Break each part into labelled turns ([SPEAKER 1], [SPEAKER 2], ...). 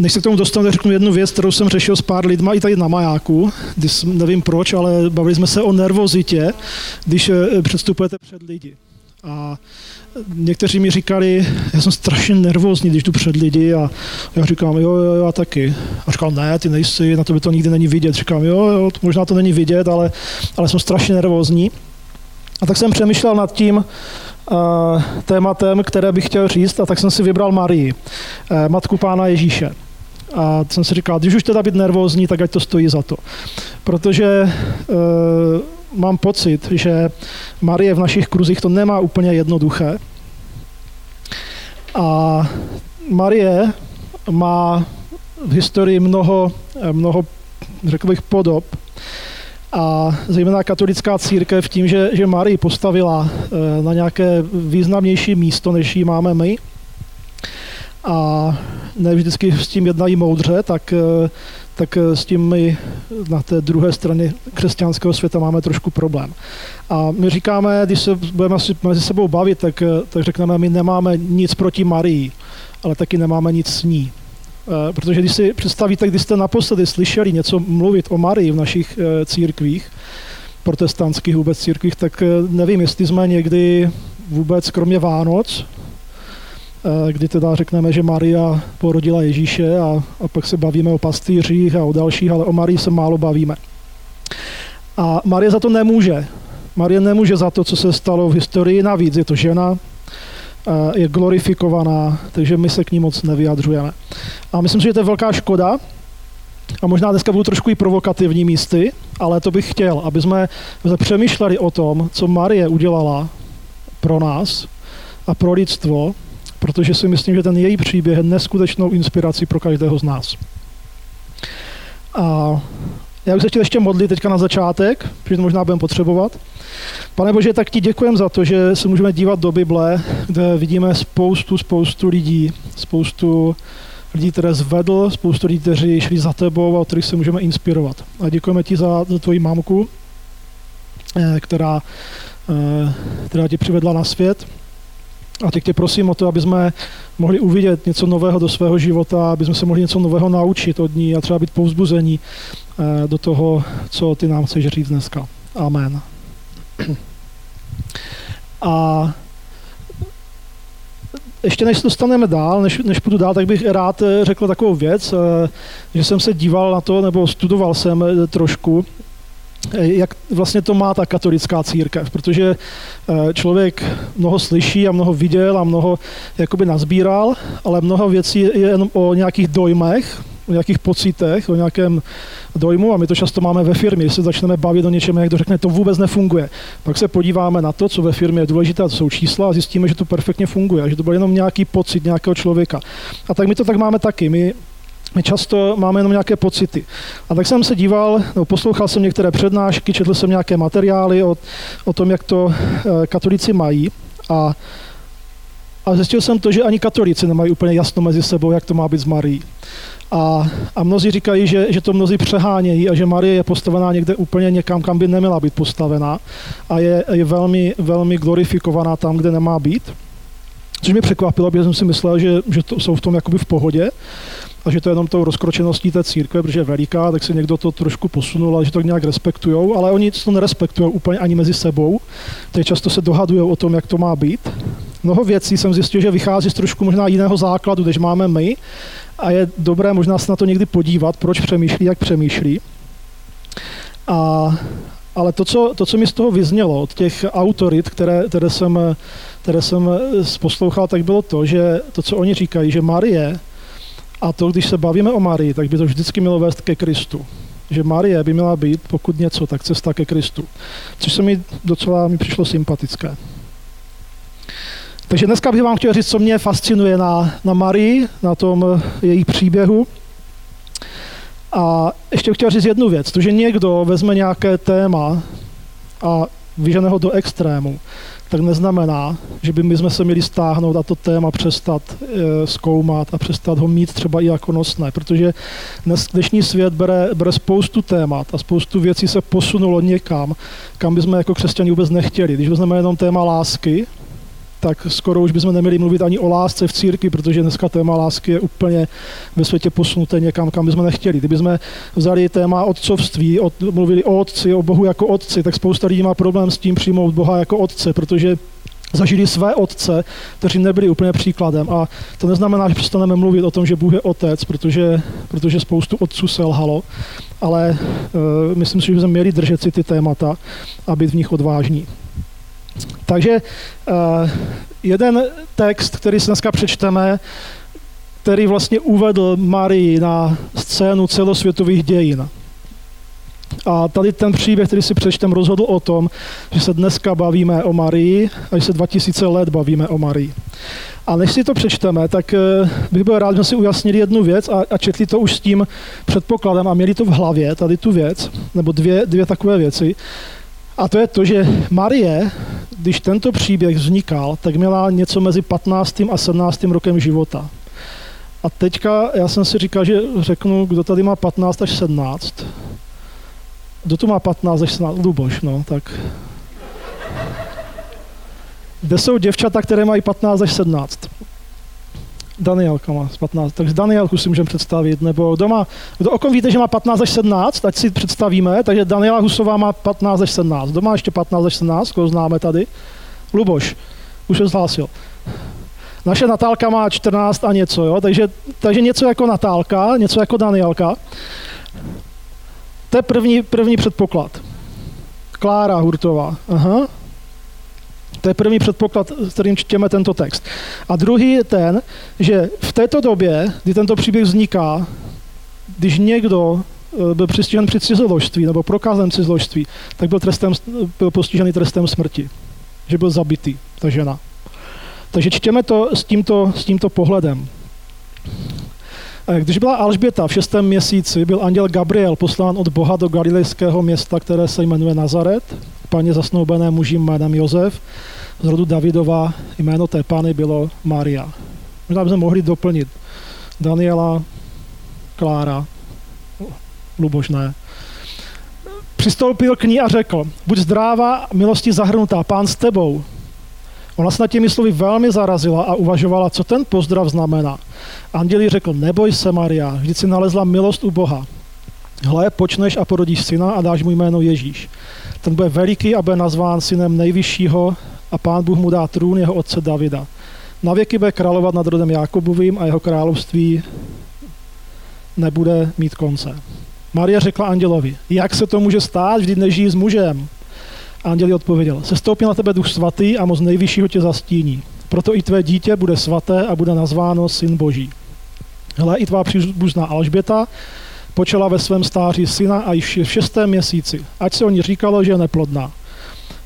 [SPEAKER 1] než se k tomu dostanu, řeknu jednu věc, kterou jsem řešil s pár lidma i tady na majáku, když nevím proč, ale bavili jsme se o nervozitě, když eh, předstupujete před lidi. A někteří mi říkali, já jsem strašně nervózní, když jdu před lidi a já říkám, jo, jo, já taky. A říkal, ne, ty nejsi, na to by to nikdy není vidět. Říkám, jo, jo, možná to není vidět, ale, ale jsem strašně nervózní. A tak jsem přemýšlel nad tím uh, tématem, které bych chtěl říct, a tak jsem si vybral Marii, uh, matku pána Ježíše. A jsem si říkal, když už teda být nervózní, tak ať to stojí za to. Protože uh, mám pocit, že Marie v našich kruzích to nemá úplně jednoduché. A Marie má v historii mnoho, mnoho řekl bych, podob. A zejména katolická církev tím, že, že Marii postavila eh, na nějaké významnější místo, než ji máme my, a ne vždycky s tím jednají moudře, tak eh, tak eh, s tím my na té druhé straně křesťanského světa máme trošku problém. A my říkáme, když se budeme si mezi sebou bavit, tak, eh, tak řekneme, my nemáme nic proti Marii, ale taky nemáme nic s ní. Protože když si představíte, když jste naposledy slyšeli něco mluvit o Marii v našich církvích, protestantských vůbec církvích, tak nevím, jestli jsme někdy vůbec kromě Vánoc kdy teda řekneme, že Maria porodila Ježíše a, a pak se bavíme o pastýřích a o dalších, ale o Marii se málo bavíme. A Marie za to nemůže. Marie nemůže za to, co se stalo v historii. Navíc je to žena, eh, je glorifikovaná, takže my se k ní moc nevyjadřujeme. A myslím si, že to je velká škoda. A možná dneska budu trošku i provokativní místy, ale to bych chtěl, aby jsme přemýšleli o tom, co Marie udělala pro nás a pro lidstvo, protože si myslím, že ten její příběh je neskutečnou inspirací pro každého z nás. A já bych se chtěl ještě modlit teďka na začátek, protože to možná budeme potřebovat. Pane Bože, tak ti děkujeme za to, že se můžeme dívat do Bible, kde vidíme spoustu, spoustu lidí, spoustu lidí, které zvedl, spoustu lidí, kteří šli za tebou a od kterých se můžeme inspirovat. A děkujeme ti za, za tvoji mamku, eh, která, eh, která tě přivedla na svět a teď tě prosím o to, aby jsme mohli uvidět něco nového do svého života, aby jsme se mohli něco nového naučit od ní a třeba být povzbuzení eh, do toho, co ty nám chceš říct dneska. Amen. A ještě než se dostaneme dál, než, než půjdu dál, tak bych rád eh, řekl takovou věc, eh, že jsem se díval na to, nebo studoval jsem trošku jak vlastně to má ta katolická církev, protože eh, člověk mnoho slyší a mnoho viděl a mnoho jakoby nazbíral, ale mnoho věcí je jenom o nějakých dojmech, o nějakých pocitech, o nějakém dojmu a my to často máme ve firmě, když se začneme bavit o něčem, jak to řekne, to vůbec nefunguje. Pak se podíváme na to, co ve firmě je důležité, to jsou čísla a zjistíme, že to perfektně funguje, že to byl jenom nějaký pocit nějakého člověka. A tak my to tak máme taky. My my často máme jenom nějaké pocity. A tak jsem se díval, no, poslouchal jsem některé přednášky, četl jsem nějaké materiály o, o tom, jak to e, katolíci mají. A, a zjistil jsem to, že ani katolíci nemají úplně jasno mezi sebou, jak to má být s Marií. A, a mnozí říkají, že, že to mnozí přehánějí a že Marie je postavená někde úplně někam, kam by neměla být postavená a je, je velmi, velmi glorifikovaná tam, kde nemá být. Což mě překvapilo, protože jsem si myslel, že, že to jsou v tom jakoby v pohodě a že to je jenom tou rozkročeností té církve, protože je veliká, tak si někdo to trošku posunul a že to nějak respektují, ale oni to nerespektují úplně ani mezi sebou. Teď často se dohadují o tom, jak to má být. Mnoho věcí jsem zjistil, že vychází z trošku možná jiného základu, než máme my a je dobré možná se na to někdy podívat, proč přemýšlí, jak přemýšlí. A, ale to co, to, co mi z toho vyznělo od těch autorit, které, které, jsem, které jsem poslouchal, tak bylo to, že to, co oni říkají, že Marie a to, když se bavíme o Marii, tak by to vždycky mělo vést ke Kristu. Že Marie by měla být, pokud něco, tak cesta ke Kristu. Což se mi docela mi přišlo sympatické. Takže dneska bych vám chtěl říct, co mě fascinuje na, na Marii, na tom její příběhu. A ještě chtěl říct jednu věc, to, že někdo vezme nějaké téma a vyžene ho do extrému, tak neznamená, že by my jsme se měli stáhnout a to téma přestat e, zkoumat a přestat ho mít třeba i jako nosné, protože dnes, dnešní svět bere, bere spoustu témat a spoustu věcí se posunulo někam, kam bychom jako křesťani vůbec nechtěli. Když vezmeme jenom téma lásky, tak skoro už bychom neměli mluvit ani o lásce v církvi, protože dneska téma lásky je úplně ve světě posunuté někam, kam bychom nechtěli. Kdybychom vzali téma otcovství, od, mluvili o otci, o Bohu jako otci, tak spousta lidí má problém s tím přijmout Boha jako otce, protože zažili své otce, kteří nebyli úplně příkladem. A to neznamená, že přestaneme mluvit o tom, že Bůh je otec, protože, protože spoustu otců selhalo, ale uh, myslím si, že bychom měli držet si ty témata a být v nich odvážní. Takže uh, jeden text, který si dneska přečteme, který vlastně uvedl Marii na scénu celosvětových dějin. A tady ten příběh, který si přečtem, rozhodl o tom, že se dneska bavíme o Marii a že se 2000 let bavíme o Marii. A než si to přečteme, tak eh, bych byl rád, že si ujasnili jednu věc a, a četli to už s tím předpokladem a měli to v hlavě, tady tu věc, nebo dvě, dvě takové věci. A to je to, že Marie, když tento příběh vznikal, tak měla něco mezi 15. a 17. rokem života. A teďka já jsem si říkal, že řeknu, kdo tady má 15 až 17. Kdo tu má 15 až 17? Luboš, no, tak. Kde jsou děvčata, které mají 15 až 17? Danielka má 15, takže Danielku si můžeme představit, nebo doma, kdo o kom víte, že má 15 až 17, ať si představíme, takže Daniela Husová má 15 až 17, doma ještě 15 až 17, koho známe tady, Luboš, už se zhlásil. Naše Natálka má 14 a něco, jo? Takže, takže něco jako Natálka, něco jako Danielka. To je první, první předpoklad. Klára Hurtová. Aha. To je první předpoklad, s kterým čtěme tento text. A druhý je ten, že v této době, kdy tento příběh vzniká, když někdo eh, byl přistižen při cizoložství nebo prokázán cizoložství, tak byl, trestem, byl postižený trestem smrti. Že byl zabitý, ta žena. Takže čtěme to s tímto, s tímto pohledem. Když byla Alžběta v šestém měsíci, byl anděl Gabriel poslán od Boha do galilejského města, které se jmenuje Nazaret, paně zasnoubené muži jménem Josef, z rodu Davidova jméno té pány bylo Maria. Možná bychom mohli doplnit Daniela, Klára, Lubožné. Přistoupil k ní a řekl, buď zdráva, milosti zahrnutá, pán s tebou. Ona se na těmi slovy velmi zarazila a uvažovala, co ten pozdrav znamená. Anděl řekl, neboj se Maria, vždyť si nalezla milost u Boha. Hle, počneš a porodíš syna a dáš mu jméno Ježíš. Ten bude veliký a bude nazván synem nejvyššího a pán Bůh mu dá trůn jeho otce Davida. Na věky bude královat nad rodem Jakobovým a jeho království nebude mít konce. Maria řekla andělovi, jak se to může stát, vždyť nežijí s mužem. Anděl odpověděl, se stoupí na tebe duch svatý a moc nejvyššího tě zastíní. Proto i tvé dítě bude svaté a bude nazváno syn boží. Hle, i tvá příbuzná Alžběta počala ve svém stáří syna a již v šestém měsíci, ať se o ní říkalo, že je neplodná.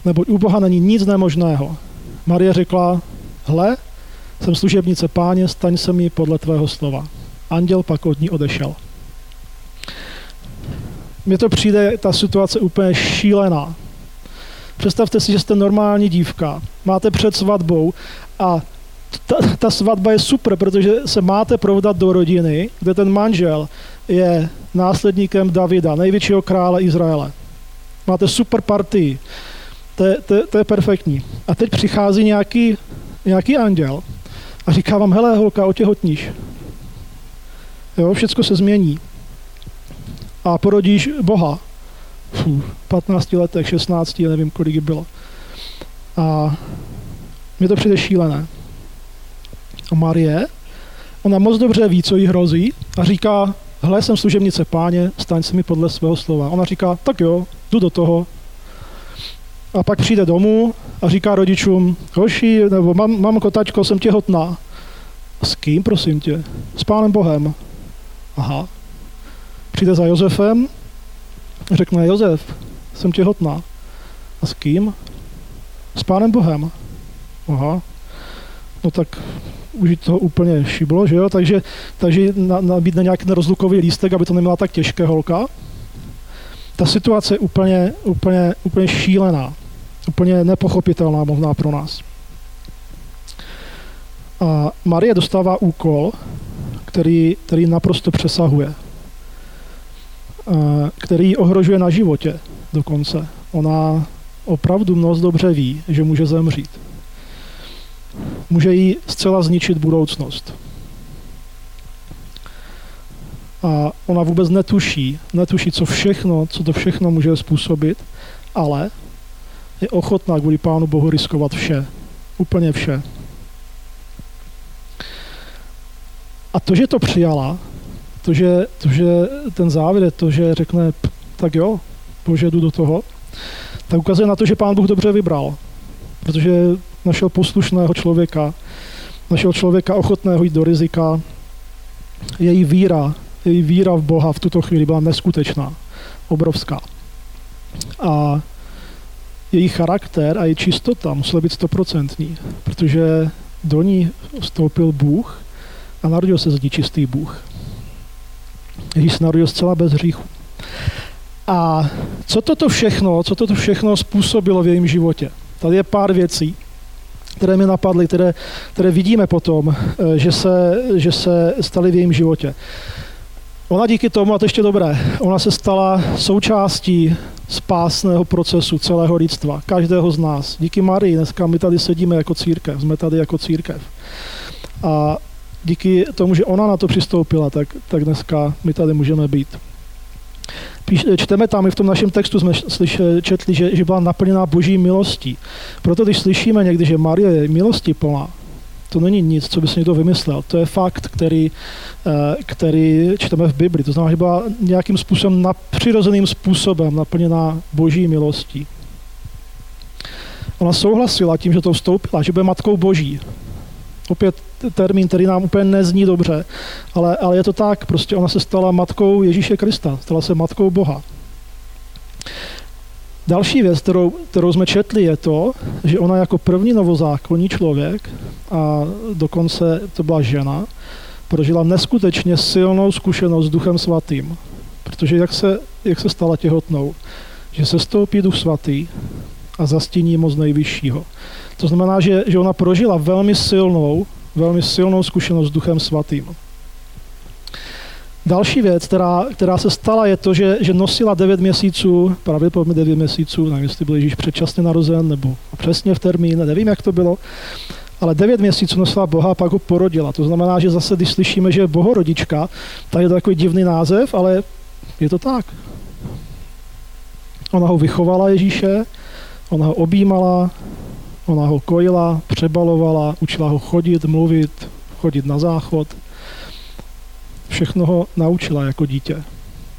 [SPEAKER 1] Neboť u Boha není nic nemožného. Marie řekla, hle, jsem služebnice páně, staň se mi podle tvého slova. Anděl pak od ní odešel. Mně to přijde, ta situace úplně šílená. Představte si, že jste normální dívka, máte před svatbou a ta, ta svatba je super, protože se máte provdat do rodiny, kde ten manžel je následníkem Davida, největšího krále Izraele. Máte super partii. To je, to, to je perfektní. A teď přichází nějaký, nějaký anděl a říká vám, hele holka, otěhotníš. Jo, všecko se změní. A porodíš Boha. Fuh, 15 letech, 16, nevím, kolik bylo. A mně to přijde šílené. A Marie, ona moc dobře ví, co jí hrozí a říká, hle, jsem služebnice páně, staň se mi podle svého slova. Ona říká, tak jo, jdu do toho. A pak přijde domů a říká rodičům, hoši, nebo mam, mamko, tačko, jsem těhotná. S kým, prosím tě? S pánem Bohem. Aha. Přijde za Josefem, řekne, Josef, jsem těhotná. A s kým? S pánem Bohem. Aha. No tak už to úplně šiblo, že jo? Takže, takže nabídne nějaký rozlukový lístek, aby to neměla tak těžké holka. Ta situace je úplně, úplně, úplně šílená. Úplně nepochopitelná možná pro nás. A Marie dostává úkol, který, který naprosto přesahuje. Který ohrožuje na životě dokonce. Ona opravdu moc dobře ví, že může zemřít. Může jí zcela zničit budoucnost. A ona vůbec netuší, netuší, co všechno, co to všechno může způsobit, ale je ochotná kvůli Pánu Bohu riskovat vše. Úplně vše. A to, že to přijala, to, že, to, že ten závěr, to, že řekne, tak jo, bože, jdu do toho, tak ukazuje na to, že pán Bůh dobře vybral. Protože našel poslušného člověka, našel člověka ochotného jít do rizika. Její víra, její víra v Boha v tuto chvíli byla neskutečná, obrovská. A její charakter a její čistota musela být stoprocentní, protože do ní vstoupil Bůh a narodil se z ní čistý Bůh. Ježíš se narodil zcela bez hříchu. A co toto všechno, co toto všechno způsobilo v jejím životě? Tady je pár věcí, které mi napadly, které, které vidíme potom, eh, že se, že se staly v jejím životě. Ona díky tomu, a to ještě dobré, ona se stala součástí spásného procesu celého lidstva, každého z nás. Díky Marii dneska my tady sedíme jako církev, jsme tady jako církev. A díky tomu, že ona na to přistoupila, tak, tak dneska my tady můžeme být. Píš, čteme tam i v tom našem textu, jsme slyš, četli, že, že byla naplněná boží milostí. Proto když slyšíme někdy, že Marie je milosti plná, to není nic, co by si někdo vymyslel. To je fakt, který, eh, který čteme v Bibli. To znamená, že byla nějakým způsobem, přirozeným způsobem naplněná boží milostí. Ona souhlasila tím, že to vstoupila, že bude matkou boží. Opět termín, který nám úplně nezní dobře, ale, ale je to tak, prostě ona se stala matkou Ježíše Krista, stala se matkou Boha. Další věc, kterou, kterou jsme četli, je to, že ona jako první novozákonní člověk, a dokonce to byla žena, prožila neskutečně silnou zkušenost s Duchem Svatým. Protože jak se, jak se stala těhotnou? Že se stoupí Duch Svatý a zastíní moc nejvyššího. To znamená, že, že ona prožila velmi silnou, velmi silnou zkušenost s Duchem Svatým. Další věc, která, která se stala, je to, že, že nosila 9 měsíců, pravděpodobně 9 měsíců, nevím, jestli byl Ježíš předčasně narozen, nebo přesně v termín, nevím, jak to bylo, ale 9 měsíců nosila Boha a pak ho porodila. To znamená, že zase, když slyšíme, že je bohorodička, tak je to takový divný název, ale je to tak. Ona ho vychovala Ježíše, ona ho objímala, ona ho kojila, přebalovala, učila ho chodit, mluvit, chodit na záchod – všechno ho naučila jako dítě.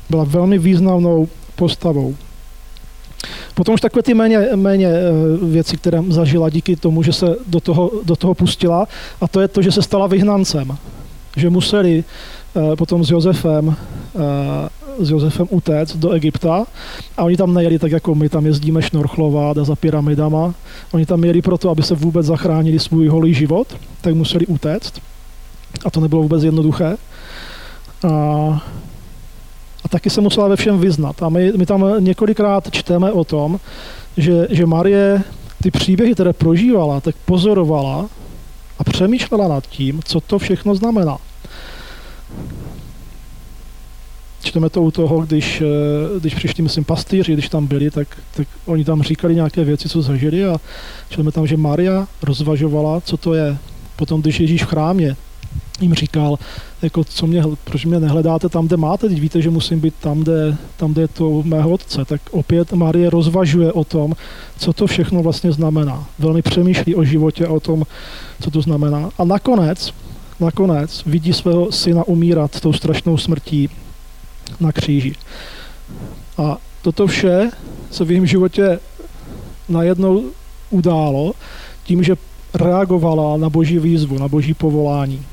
[SPEAKER 1] Byla velmi významnou postavou. Potom už takové ty méně, méně eh, věci, které zažila díky tomu, že se do toho, do toho pustila, a to je to, že se stala vyhnancem. Že museli potom s Josefem, eh, s Josefem utéct do Egypta a oni tam nejeli tak, jako my tam jezdíme šnorchlovat a za pyramidama. Oni tam jeli proto, aby se vůbec zachránili svůj holý život, tak museli utéct. A to nebylo vůbec jednoduché. A, a taky se musela ve všem vyznat. A my, my tam několikrát čteme o tom, že, že Marie ty příběhy, které prožívala, tak pozorovala a přemýšlela nad tím, co to všechno znamená. Čteme to u toho, když, eh, když přišli, myslím, pastýři, když tam byli, tak, tak oni tam říkali nějaké věci, co zažili a čteme tam, že Maria rozvažovala, co to je. Potom, když Ježíš v chrámě jim říkal, jako co mě, proč mě nehledáte tam, kde máte, teď víte, že musím být tam, kde, tam, kde je to mého otce. Tak opět Marie rozvažuje o tom, co to všechno vlastně znamená. Velmi přemýšlí o životě, o tom, co to znamená. A nakonec, nakonec vidí svého syna umírat tou strašnou smrtí na kříži. A toto vše se v jejím životě najednou událo tím, že reagovala na boží výzvu, na boží povolání.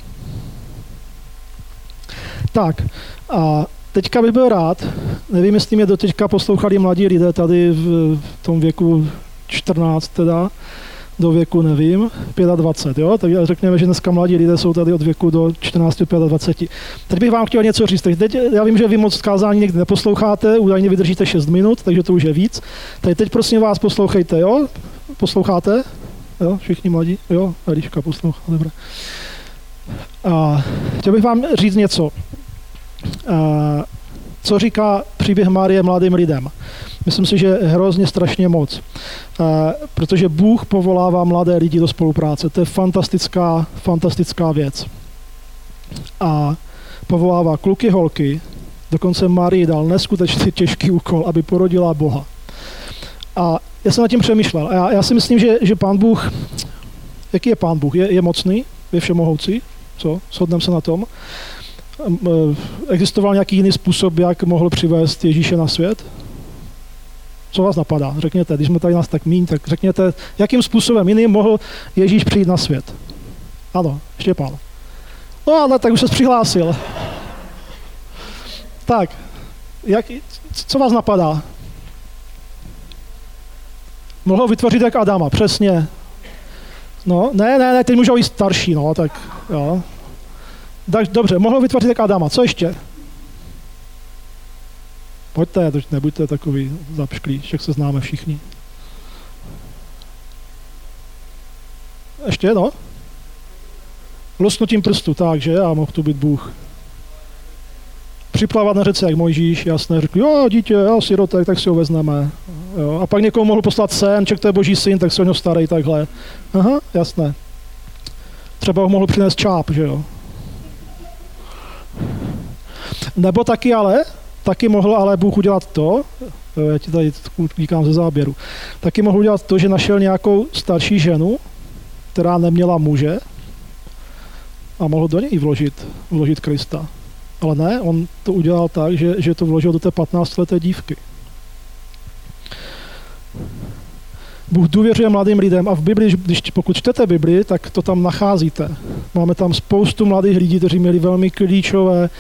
[SPEAKER 1] Tak a teďka bych byl rád, nevím, jestli mě doteďka poslouchali mladí lidé tady v tom věku 14 teda, do věku, nevím, 25, jo? Tak řekněme, že dneska mladí lidé jsou tady od věku do 14, 25. Teď bych vám chtěl něco říct. Teď, já vím, že vy moc kázání někdy neposloucháte, údajně vydržíte 6 minut, takže to už je víc. Tak teď prosím vás poslouchejte, jo? Posloucháte? Jo, všichni mladí? Jo, Eliška poslouchá, dobré. A chtěl bych vám říct něco. A Co říká příběh Marie mladým lidem? Myslím si, že hrozně strašně moc. Eh, protože Bůh povolává mladé lidi do spolupráce. To je fantastická, fantastická věc. A povolává kluky, holky, dokonce Marii dal neskutečně těžký úkol, aby porodila Boha. A já jsem nad tím přemýšlel. A já, já si myslím, že, že pán Bůh, jaký je pán Bůh? Je, je mocný? Je všemohoucí? Co? Shodneme se na tom? Eh, existoval nějaký jiný způsob, jak mohl přivést Ježíše na svět? Co vás napadá? Řekněte, když jsme tady nás tak míň, tak řekněte, jakým způsobem jiným mohl Ježíš přijít na svět? Ano, Štěpán. No ale tak už se přihlásil. Tak, jak, co vás napadá? Mohl vytvořit jak Adama, přesně. No, ne, ne, ne, teď můžou jít starší, no, tak jo. Tak, dobře, mohl vytvořit jak Adama, co ještě? Pojďte, nebuďte takový zapšklí, však se známe všichni. Ještě jedno? Lusknutím prstu, takže a mohl tu být Bůh. Připlavat na řece, jak Mojžíš, jasné, řekl, jo, dítě, jo, sirotek, tak si ho vezmeme. Jo. A pak někomu mohl poslat sen, ček, to je boží syn, tak se o něho starej takhle. Aha, jasné. Třeba ho mohl přinést čáp, že jo. Nebo taky ale, taky mohl ale Bůh udělat to, já ti tady říkám ze záběru, taky mohl udělat to, že našel nějakou starší ženu, která neměla muže a mohl do něj vložit, vložit Krista. Ale ne, on to udělal tak, že, že to vložil do té 15-leté dívky. Bůh důvěřuje mladým lidem a v Bibli, když pokud čtete Bibli, tak to tam nacházíte. Máme tam spoustu mladých lidí, kteří měli velmi klíčové,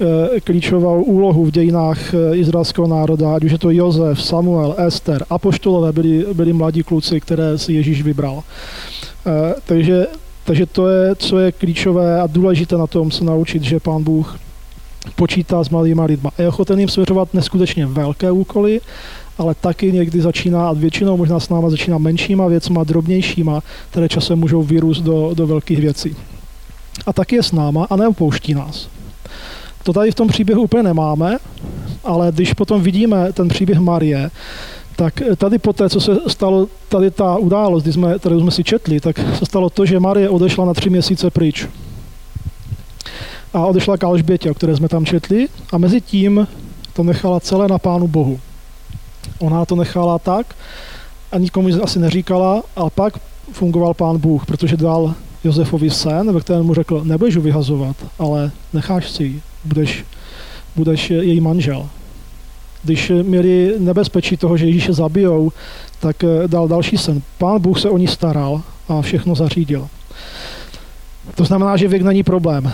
[SPEAKER 1] eh, klíčovou úlohu v dějinách eh, izraelského národa, ať už je to Jozef, Samuel, Ester, apoštolové byli, byli mladí kluci, které si Ježíš vybral. Eh, takže, takže to je, co je klíčové a důležité na tom se naučit, že pán Bůh počítá s malýma lidma. Je ochoten jim svěřovat neskutečně velké úkoly, ale taky někdy začíná, a většinou možná s náma začíná menšíma věcma, drobnějšíma, které časem můžou vyrůst do, do velkých věcí. A taky je s náma a neopouští nás. To tady v tom příběhu úplně nemáme, ale když potom vidíme ten příběh Marie, tak tady po té, co se stalo, tady ta událost, kdy jsme, kterou jsme si četli, tak se stalo to, že Marie odešla na tři měsíce pryč. A odešla k Alžbětě, o které jsme tam četli, a mezi tím to nechala celé na Pánu Bohu. Ona to nechala tak a nikomu asi neříkala, a pak fungoval pán Bůh, protože dal Josefovi sen, ve kterém mu řekl, nebudeš ho vyhazovat, ale necháš si ji, budeš, budeš její manžel. Když měli nebezpečí toho, že Ježíše zabijou, tak eh, dal další sen. Pán Bůh se o ní staral a všechno zařídil. To znamená, že věk není problém.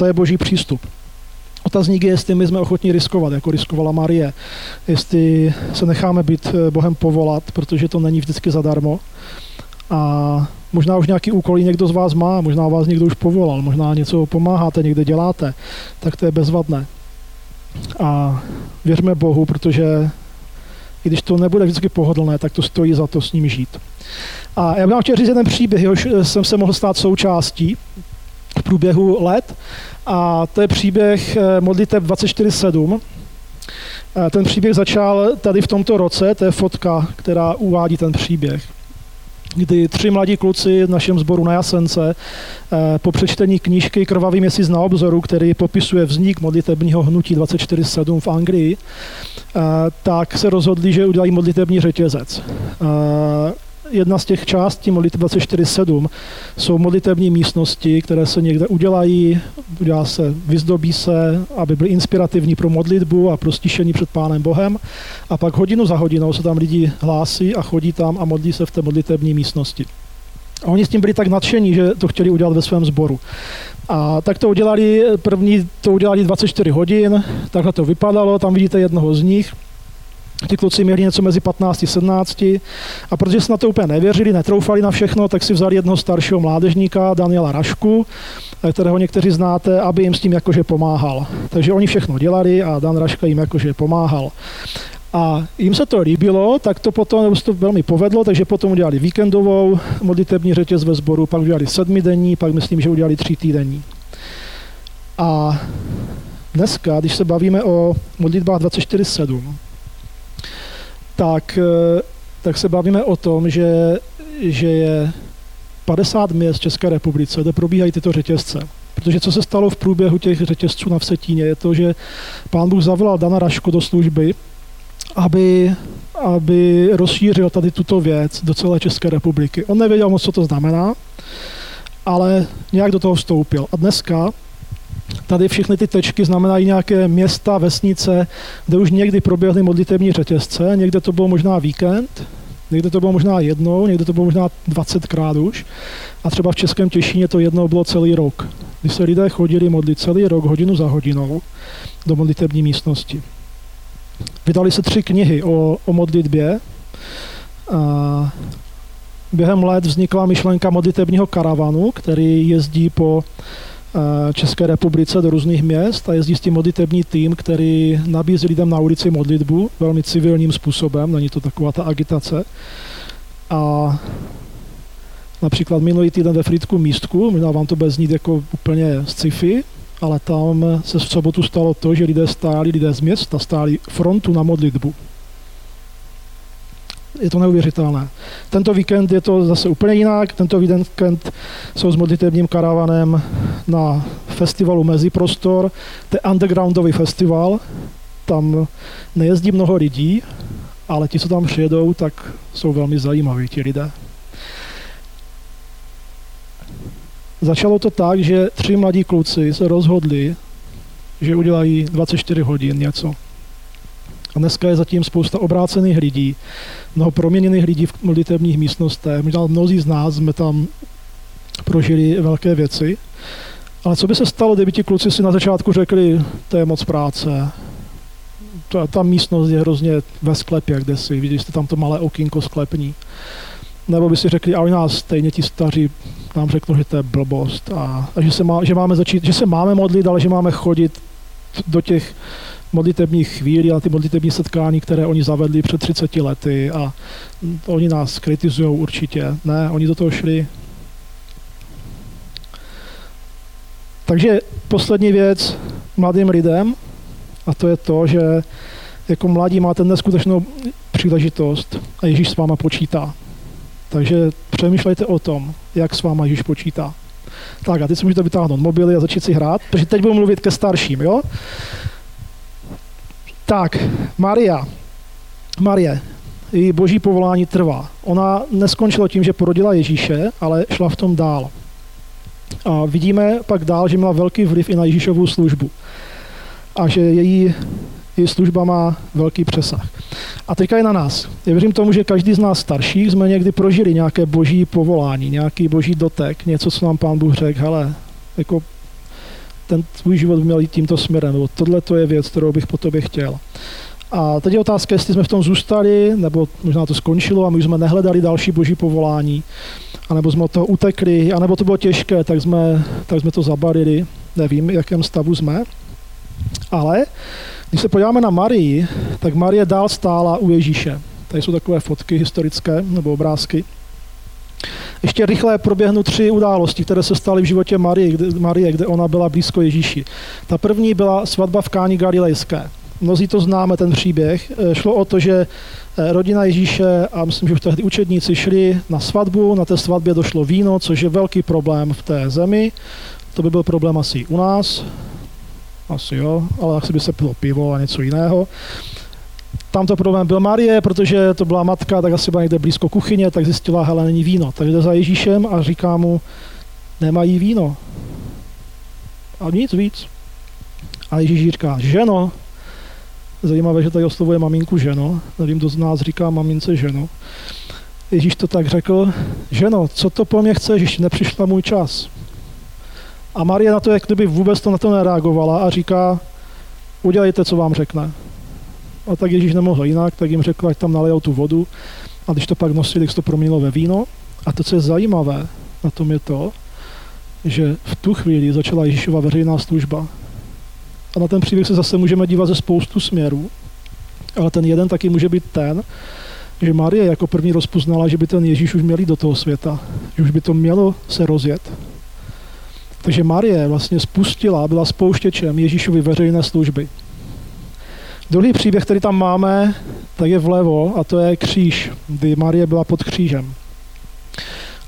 [SPEAKER 1] To je boží přístup. Otazník je, jestli my jsme ochotní riskovat, jako riskovala Marie. Jestli se necháme být eh, Bohem povolat, protože to není vždycky zadarmo. A možná už nějaký úkolí někdo z vás má, možná vás někdo už povolal, možná něco pomáháte, někde děláte, tak to je bezvadné. A věřme Bohu, protože i když to nebude vždycky pohodlné, tak to stojí za to s ním žít. A já bych vám chtěl říct jeden příběh, jehož jsem se mohl stát součástí v průběhu let. A to je příběh eh, modliteb 24.7. Eh, ten příběh začal tady v tomto roce, to je fotka, která uvádí ten příběh kdy tři mladí kluci v našem sboru na Jasence eh, po přečtení knížky Krvavý měsíc na obzoru, který popisuje vznik modlitebního hnutí 24.7 v Anglii, tak se rozhodli, že udělají modlitební řetězec jedna z těch částí modlitby 24.7 jsou modlitební místnosti, které se někde udělají, udělá se, vyzdobí se, aby byly inspirativní pro modlitbu a pro stišení před Pánem Bohem. A pak hodinu za hodinou se tam lidi hlásí a chodí tam a modlí se v té modlitební místnosti. A oni s tím byli tak nadšení, že to chtěli udělat ve svém sboru. A tak to udělali, první to udělali 24 hodin, takhle to vypadalo, tam vidíte jednoho z nich, ty kluci měli něco mezi 15 a 17 a protože se na to úplně nevěřili, netroufali na všechno, tak si vzali jednoho staršího mládežníka, Daniela Rašku, kterého někteří znáte, aby jim s tím jakože pomáhal. Takže oni všechno dělali a Dan Raška jim jakože pomáhal. A jim se to líbilo, tak to potom to velmi povedlo, takže potom udělali víkendovou modlitební řetěz ve sboru, pak udělali sedmidenní, pak myslím, že udělali tři týdenní. A dneska, když se bavíme o modlitbách 24.7, tak, eh, tak se bavíme o tom, že, že je 50 měst v České republice, kde probíhají tyto řetězce. Protože co se stalo v průběhu těch řetězců na Vsetíně, je to, že pán Bůh zavolal Dana Raško do služby, aby, aby rozšířil tady tuto věc do celé České republiky. On nevěděl moc, co to znamená, ale nějak do toho vstoupil. A dneska tady všechny ty tečky znamenají nějaké města, vesnice, kde už někdy proběhly modlitevní řetězce, někde to bylo možná víkend, někde to bylo možná jednou, někde to bylo možná 20krát už. A třeba v Českém Těšíně to jednou bylo celý rok, kdy se lidé chodili modlit celý rok, hodinu za hodinou, do modlitební místnosti. Vydali se tři knihy o, o modlitbě. A během let vznikla myšlenka modlitebního karavanu, který jezdí po České republice do různých měst a jezdí s tím modlitební tým, který nabízí lidem na ulici modlitbu velmi civilním způsobem, není to taková ta agitace. A například minulý týden ve Frýdku místku, možná vám to bez znít jako úplně z sci-fi, ale tam se v sobotu stalo to, že lidé stáli, lidé z města stáli frontu na modlitbu. Je to neuvěřitelné. Tento víkend je to zase úplně jinak. Tento víkend jsou s modlitevním karavanem na festivalu Meziprostor. To je undergroundový festival. Tam nejezdí mnoho lidí, ale ti, co tam přijedou, tak jsou velmi zajímaví, ti lidé. Začalo to tak, že tři mladí kluci se rozhodli, že udělají 24 hodin něco. A dneska je zatím spousta obrácených lidí, mnoho proměněných lidí v modlitevních místnostech. Možná mnozí z nás jsme tam prožili velké věci. Ale co by se stalo, kdyby ti kluci si na začátku řekli, to je moc práce, ta, ta místnost je hrozně ve sklepě, kde si, vidíte jste tam to malé okýnko sklepní. Nebo by si řekli, a nás stejně ti staří nám řeknou, že to je blbost a, a že, se má, že, máme začít, že se máme modlit, ale že máme chodit do těch modlitebních chvílí a ty modlitební setkání, které oni zavedli před 30 lety a oni nás kritizují určitě. Ne, oni do toho šli. Takže poslední věc mladým lidem a to je to, že jako mladí máte neskutečnou příležitost a Ježíš s váma počítá. Takže přemýšlejte o tom, jak s váma Ježíš počítá. Tak a teď si můžete vytáhnout mobily a začít si hrát, protože teď budu mluvit ke starším, jo? Tak, Maria. Marie, její boží povolání trvá. Ona neskončila tím, že porodila Ježíše, ale šla v tom dál. A vidíme pak dál, že měla velký vliv i na Ježíšovou službu. A že její, její služba má velký přesah. A teďka je na nás. Já věřím tomu, že každý z nás starších jsme někdy prožili nějaké boží povolání, nějaký boží dotek, něco, co nám pán Bůh řekl, hele, jako ten tvůj život měl jít tímto směrem, nebo tohle to je věc, kterou bych po tobě chtěl. A teď je otázka, jestli jsme v tom zůstali, nebo možná to skončilo a my jsme nehledali další boží povolání, anebo jsme od toho utekli, anebo to bylo těžké, tak jsme, tak jsme to zabarili, nevím, v jakém stavu jsme. Ale když se podíváme na Marii, tak Marie dál stála u Ježíše. Tady jsou takové fotky historické nebo obrázky. Ještě rychle proběhnu tři události, které se staly v životě Marie, kde, Marie, kde ona byla blízko Ježíši. Ta první byla svatba v Káni Galilejské. Mnozí to známe, ten příběh. E, šlo o to, že e, rodina Ježíše a myslím, že už tehdy učedníci šli na svatbu, na té svatbě došlo víno, což je velký problém v té zemi. To by byl problém asi u nás, asi jo, ale asi by se pilo pivo a něco jiného. Tam to problém byl Marie, protože to byla matka, tak asi byla někde blízko kuchyně, tak zjistila, hele, není víno. Tak jde za Ježíšem a říká mu, nemají víno. A nic víc. A Ježíš říká, ženo, zajímavé, že tady oslovuje maminku ženo, nevím, kdo z nás říká mamince ženo. Ježíš to tak řekl, ženo, co to po mně chceš, ještě nepřišla můj čas. A Marie na to, jak kdyby vůbec to na to nereagovala a říká, udělejte, co vám řekne. A tak Ježíš nemohl jinak, tak jim řekl, ať tam nalejou tu vodu. A když to pak nosili, tak to proměnilo ve víno. A to, co je zajímavé na tom je to, že v tu chvíli začala Ježíšova veřejná služba. A na ten příběh se zase můžeme dívat ze spoustu směrů, ale ten jeden taky může být ten, že Marie jako první rozpoznala, že by ten Ježíš už měl jít do toho světa, že už by to mělo se rozjet. Takže Marie vlastně spustila, byla spouštěčem Ježíšovy veřejné služby. Druhý příběh, který tam máme, tak je vlevo a to je kříž, kdy Marie byla pod křížem.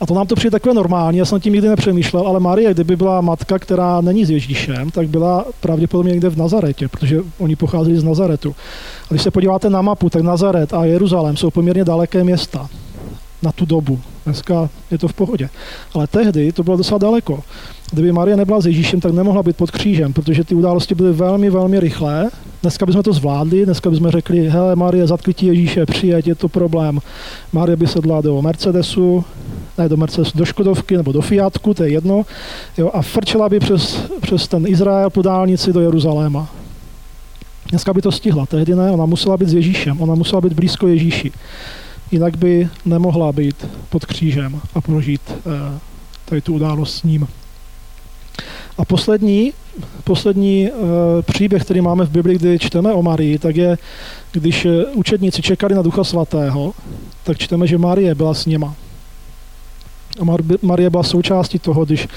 [SPEAKER 1] A to nám to přijde takové normální, já jsem tím nikdy nepřemýšlel, ale Marie, kdyby byla matka, která není s Ježíšem, tak byla pravděpodobně někde v Nazaretě, protože oni pocházeli z Nazaretu. A když se podíváte na mapu, tak Nazaret a Jeruzalém jsou poměrně daleké města na tu dobu. Dneska je to v pohodě. Ale tehdy to bylo docela daleko. Kdyby Marie nebyla s Ježíšem, tak nemohla být pod křížem, protože ty události byly velmi, velmi rychlé. Dneska bychom to zvládli, dneska bychom řekli, hele Marie, zatkli Ježíše, přijet, je to problém. Marie by sedla do Mercedesu, ne do Mercedesu, do Škodovky nebo do Fiatku, to je jedno, jo, a frčela by přes, přes ten Izrael po dálnici do Jeruzaléma. Dneska by to stihla, tehdy ne, ona musela být s Ježíšem, ona musela být blízko Ježíši. Jinak by nemohla být pod křížem a prožít eh, tady tu událost s ním. A poslední, poslední uh, příběh, který máme v Bibli, kdy čteme o Marii, tak je, když eh, učedníci čekali na Ducha Svatého, tak čteme, že Marie byla s něma. A Marie byla součástí toho, když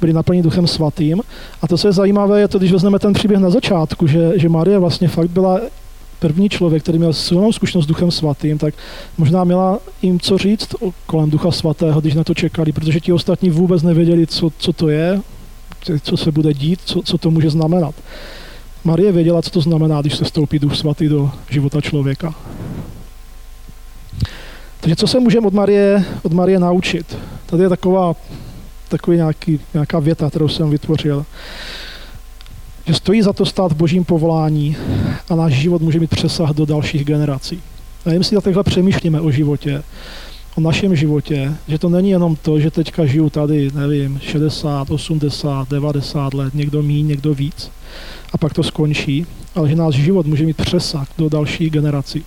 [SPEAKER 1] byli naplněni Duchem Svatým. A to, co je zajímavé, je to, když vezmeme ten příběh na začátku, že, že Marie vlastně fakt byla první člověk, který měl silnou zkušenost s Duchem Svatým, tak možná měla jim co říct kolem Ducha Svatého, když na to čekali, protože ti ostatní vůbec nevěděli, co, co to je, co se bude dít, co, co to může znamenat. Marie věděla, co to znamená, když se stoupí Duch Svatý do života člověka. Takže co se můžeme od Marie, od Marie naučit? Tady je taková, takový nějaký, nějaká věta, kterou jsem vytvořil. Že stojí za to stát v božím povolání a náš život může mít přesah do dalších generací. A jen si takhle přemýšlíme o životě, o našem životě, že to není jenom to, že teďka žiju tady, nevím, 60, 80, 90 let, někdo mí, někdo víc a pak to skončí, ale že náš život může mít přesah do dalších generací.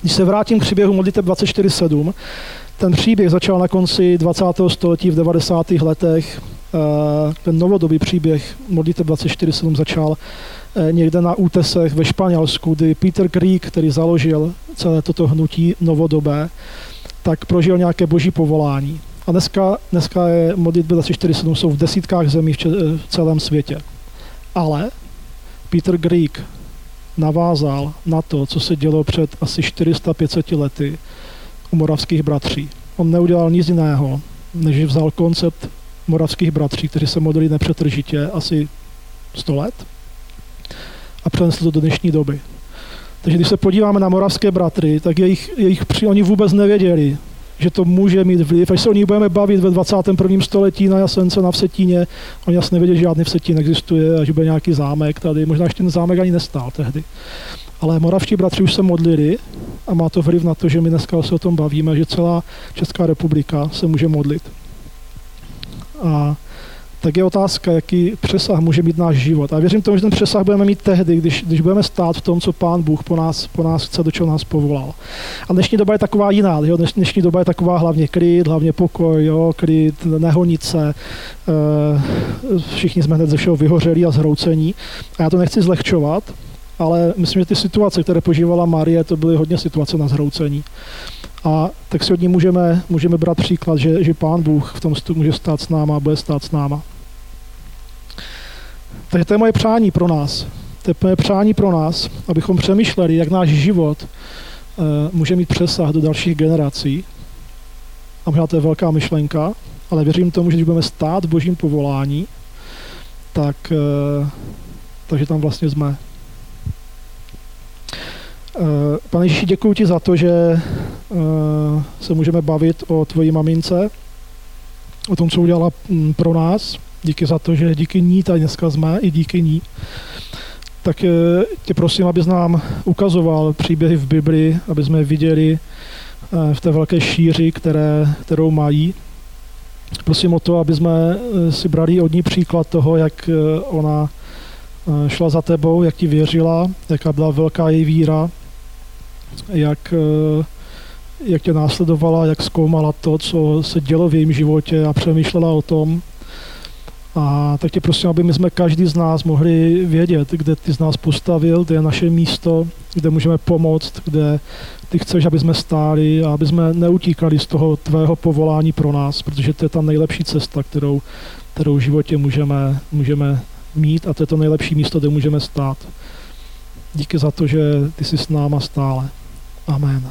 [SPEAKER 1] Když se vrátím k příběhu modliteb 24.7, ten příběh začal na konci 20. století v 90. letech. Eh, ten novodobý příběh modliteb 24.7 začal eh, někde na útesech ve Španělsku, kdy Peter Krieg, který založil celé toto hnutí novodobé, tak prožil nějaké boží povolání. A dneska, dneska je modlitby 24.7 jsou v desítkách zemí v, v celém světě. Ale Peter Greek navázal na to, co se dělo před asi 400-500 lety u moravských bratří. On neudělal nic jiného, než vzal koncept moravských bratří, kteří se modlili nepřetržitě asi 100 let a přenesl to do dnešní doby. Takže když se podíváme na moravské bratry, tak jejich, jejich při, oni vůbec nevěděli, že to může mít vliv. Až se o nich budeme bavit ve 21. století na Jasence, na Vsetíně, oni jasně nevěděli, že žádný Vsetín existuje a že bude nějaký zámek tady. Možná ještě ten zámek ani nestál tehdy. Ale moravští bratři už se modlili a má to vliv na to, že my dneska se o tom bavíme, že celá Česká republika se může modlit. A tak je otázka, jaký přesah může mít náš život. A věřím tomu, že ten přesah budeme mít tehdy, když, když budeme stát v tom, co Pán Bůh po nás, po nás chce, do čeho nás povolal. A dnešní doba je taková jiná. Jo? Dnešní doba je taková hlavně klid, hlavně pokoj, jo? klid, nehonice. E, všichni jsme hned ze všeho vyhořeli a zhroucení. A já to nechci zlehčovat, ale myslím, že ty situace, které požívala Marie, to byly hodně situace na zhroucení. A tak si od ní můžeme, můžeme brát příklad, že, že Pán Bůh v tom může stát s náma a bude stát s náma. Takže to je moje přání pro nás. To je moje přání pro nás, abychom přemýšleli, jak náš život uh, může mít přesah do dalších generací. A možná to je velká myšlenka, ale věřím tomu, že když budeme stát v božím povolání, tak, uh, takže tam vlastně jsme. Uh, pane Ježíši, děkuji ti za to, že uh, se můžeme bavit o tvojí mamince, o tom, co udělala mm, pro nás, díky za to, že díky ní tady dneska jsme, i díky ní. Tak eh, tě prosím, abys nám ukazoval příběhy v Bibli, aby jsme viděli eh, v té velké šíři, které, kterou mají. Prosím o to, aby jsme eh, si brali od ní příklad toho, jak ona šla za tebou, jak ti věřila, jaká byla velká její víra, jak, jak tě následovala, jak zkoumala to, co se dělo v jejím životě a přemýšlela o tom, A tak tě prosím, aby my jsme každý z nás mohli vědět, kde ty z nás postavil, kde je naše místo, kde můžeme pomoct, kde ty chceš, aby jsme stáli a aby jsme neutíkali z toho tvého povolání pro nás, protože to je ta nejlepší cesta, kterou, kterou v životě můžeme, můžeme mít a to je to nejlepší místo, kde můžeme stát. Díky za to, že ty jsi s náma stále. Amen.